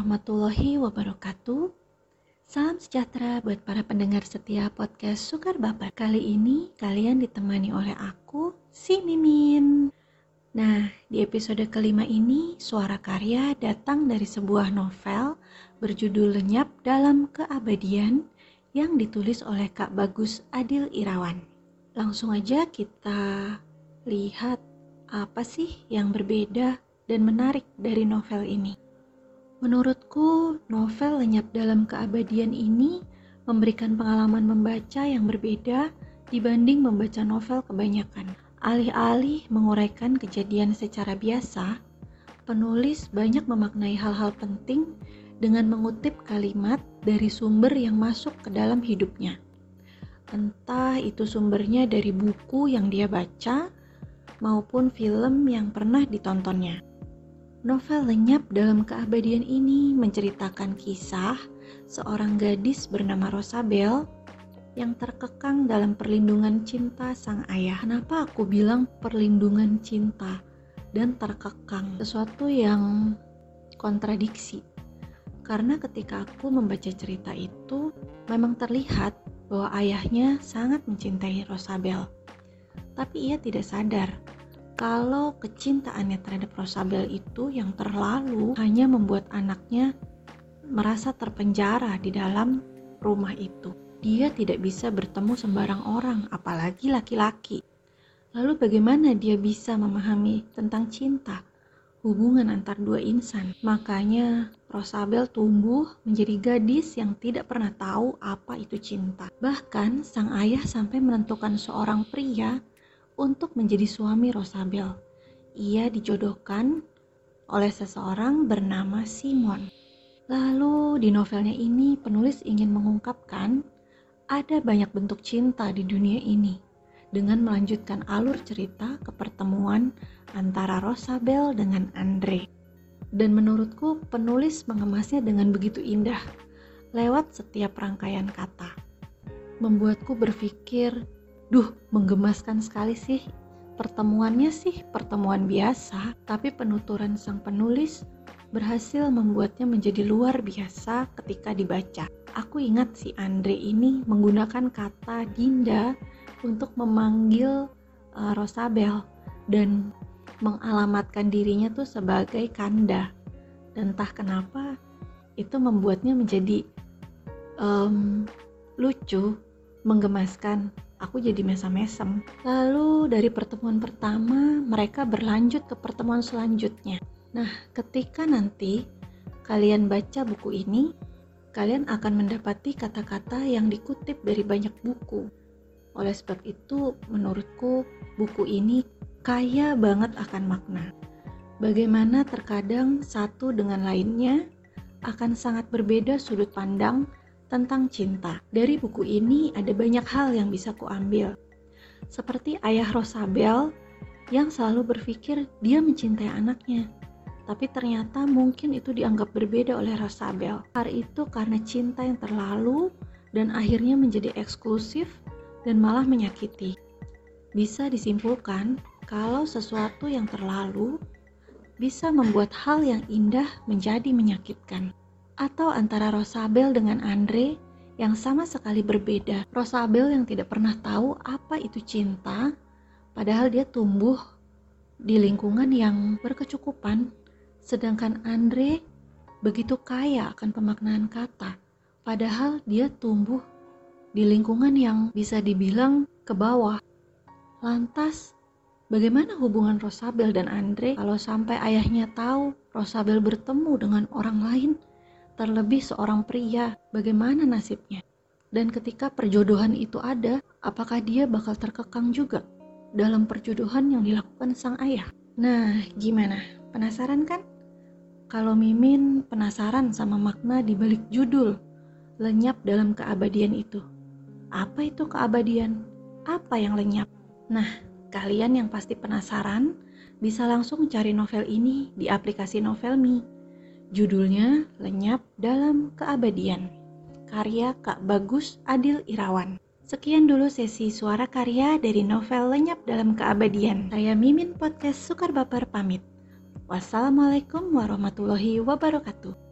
wabarakatuh. Salam sejahtera buat para pendengar setia podcast Sukar Bapak. Kali ini kalian ditemani oleh aku, si Mimin. Nah, di episode kelima ini, suara karya datang dari sebuah novel berjudul Lenyap dalam Keabadian yang ditulis oleh Kak Bagus Adil Irawan. Langsung aja kita lihat apa sih yang berbeda dan menarik dari novel ini. Menurutku, novel Lenyap dalam Keabadian ini memberikan pengalaman membaca yang berbeda dibanding membaca novel kebanyakan. Alih-alih menguraikan kejadian secara biasa, penulis banyak memaknai hal-hal penting dengan mengutip kalimat dari sumber yang masuk ke dalam hidupnya. Entah itu sumbernya dari buku yang dia baca maupun film yang pernah ditontonnya. Novel lenyap dalam keabadian ini menceritakan kisah seorang gadis bernama Rosabel yang terkekang dalam perlindungan cinta sang ayah. Kenapa aku bilang perlindungan cinta dan terkekang? Sesuatu yang kontradiksi. Karena ketika aku membaca cerita itu, memang terlihat bahwa ayahnya sangat mencintai Rosabel. Tapi ia tidak sadar kalau kecintaannya terhadap Rosabel itu yang terlalu hanya membuat anaknya merasa terpenjara di dalam rumah itu. Dia tidak bisa bertemu sembarang orang, apalagi laki-laki. Lalu bagaimana dia bisa memahami tentang cinta, hubungan antar dua insan? Makanya Rosabel tumbuh menjadi gadis yang tidak pernah tahu apa itu cinta. Bahkan sang ayah sampai menentukan seorang pria untuk menjadi suami Rosabel. Ia dijodohkan oleh seseorang bernama Simon. Lalu di novelnya ini penulis ingin mengungkapkan ada banyak bentuk cinta di dunia ini dengan melanjutkan alur cerita ke pertemuan antara Rosabel dengan Andre. Dan menurutku penulis mengemasnya dengan begitu indah lewat setiap rangkaian kata. Membuatku berpikir Duh, menggemaskan sekali sih. Pertemuannya sih pertemuan biasa, tapi penuturan sang penulis berhasil membuatnya menjadi luar biasa ketika dibaca. Aku ingat si Andre ini menggunakan kata Dinda untuk memanggil uh, Rosabel dan mengalamatkan dirinya tuh sebagai Kanda. Dan entah kenapa itu membuatnya menjadi um, lucu, menggemaskan aku jadi mesem-mesem. Lalu dari pertemuan pertama, mereka berlanjut ke pertemuan selanjutnya. Nah, ketika nanti kalian baca buku ini, kalian akan mendapati kata-kata yang dikutip dari banyak buku. Oleh sebab itu, menurutku buku ini kaya banget akan makna. Bagaimana terkadang satu dengan lainnya akan sangat berbeda sudut pandang tentang cinta. Dari buku ini ada banyak hal yang bisa kuambil. Seperti ayah Rosabel yang selalu berpikir dia mencintai anaknya. Tapi ternyata mungkin itu dianggap berbeda oleh Rosabel. Hal itu karena cinta yang terlalu dan akhirnya menjadi eksklusif dan malah menyakiti. Bisa disimpulkan kalau sesuatu yang terlalu bisa membuat hal yang indah menjadi menyakitkan atau antara Rosabel dengan Andre yang sama sekali berbeda. Rosabel yang tidak pernah tahu apa itu cinta, padahal dia tumbuh di lingkungan yang berkecukupan, sedangkan Andre begitu kaya akan pemaknaan kata, padahal dia tumbuh di lingkungan yang bisa dibilang ke bawah. Lantas, bagaimana hubungan Rosabel dan Andre kalau sampai ayahnya tahu Rosabel bertemu dengan orang lain? Terlebih seorang pria, bagaimana nasibnya? Dan ketika perjodohan itu ada, apakah dia bakal terkekang juga dalam perjodohan yang dilakukan sang ayah? Nah, gimana? Penasaran kan? Kalau Mimin penasaran sama makna di balik judul lenyap dalam keabadian itu. Apa itu keabadian? Apa yang lenyap? Nah, kalian yang pasti penasaran bisa langsung cari novel ini di aplikasi Novelmi Judulnya Lenyap dalam Keabadian. Karya Kak Bagus Adil Irawan. Sekian dulu sesi suara karya dari novel Lenyap dalam Keabadian. Saya Mimin Podcast Sukar Baper pamit. Wassalamualaikum warahmatullahi wabarakatuh.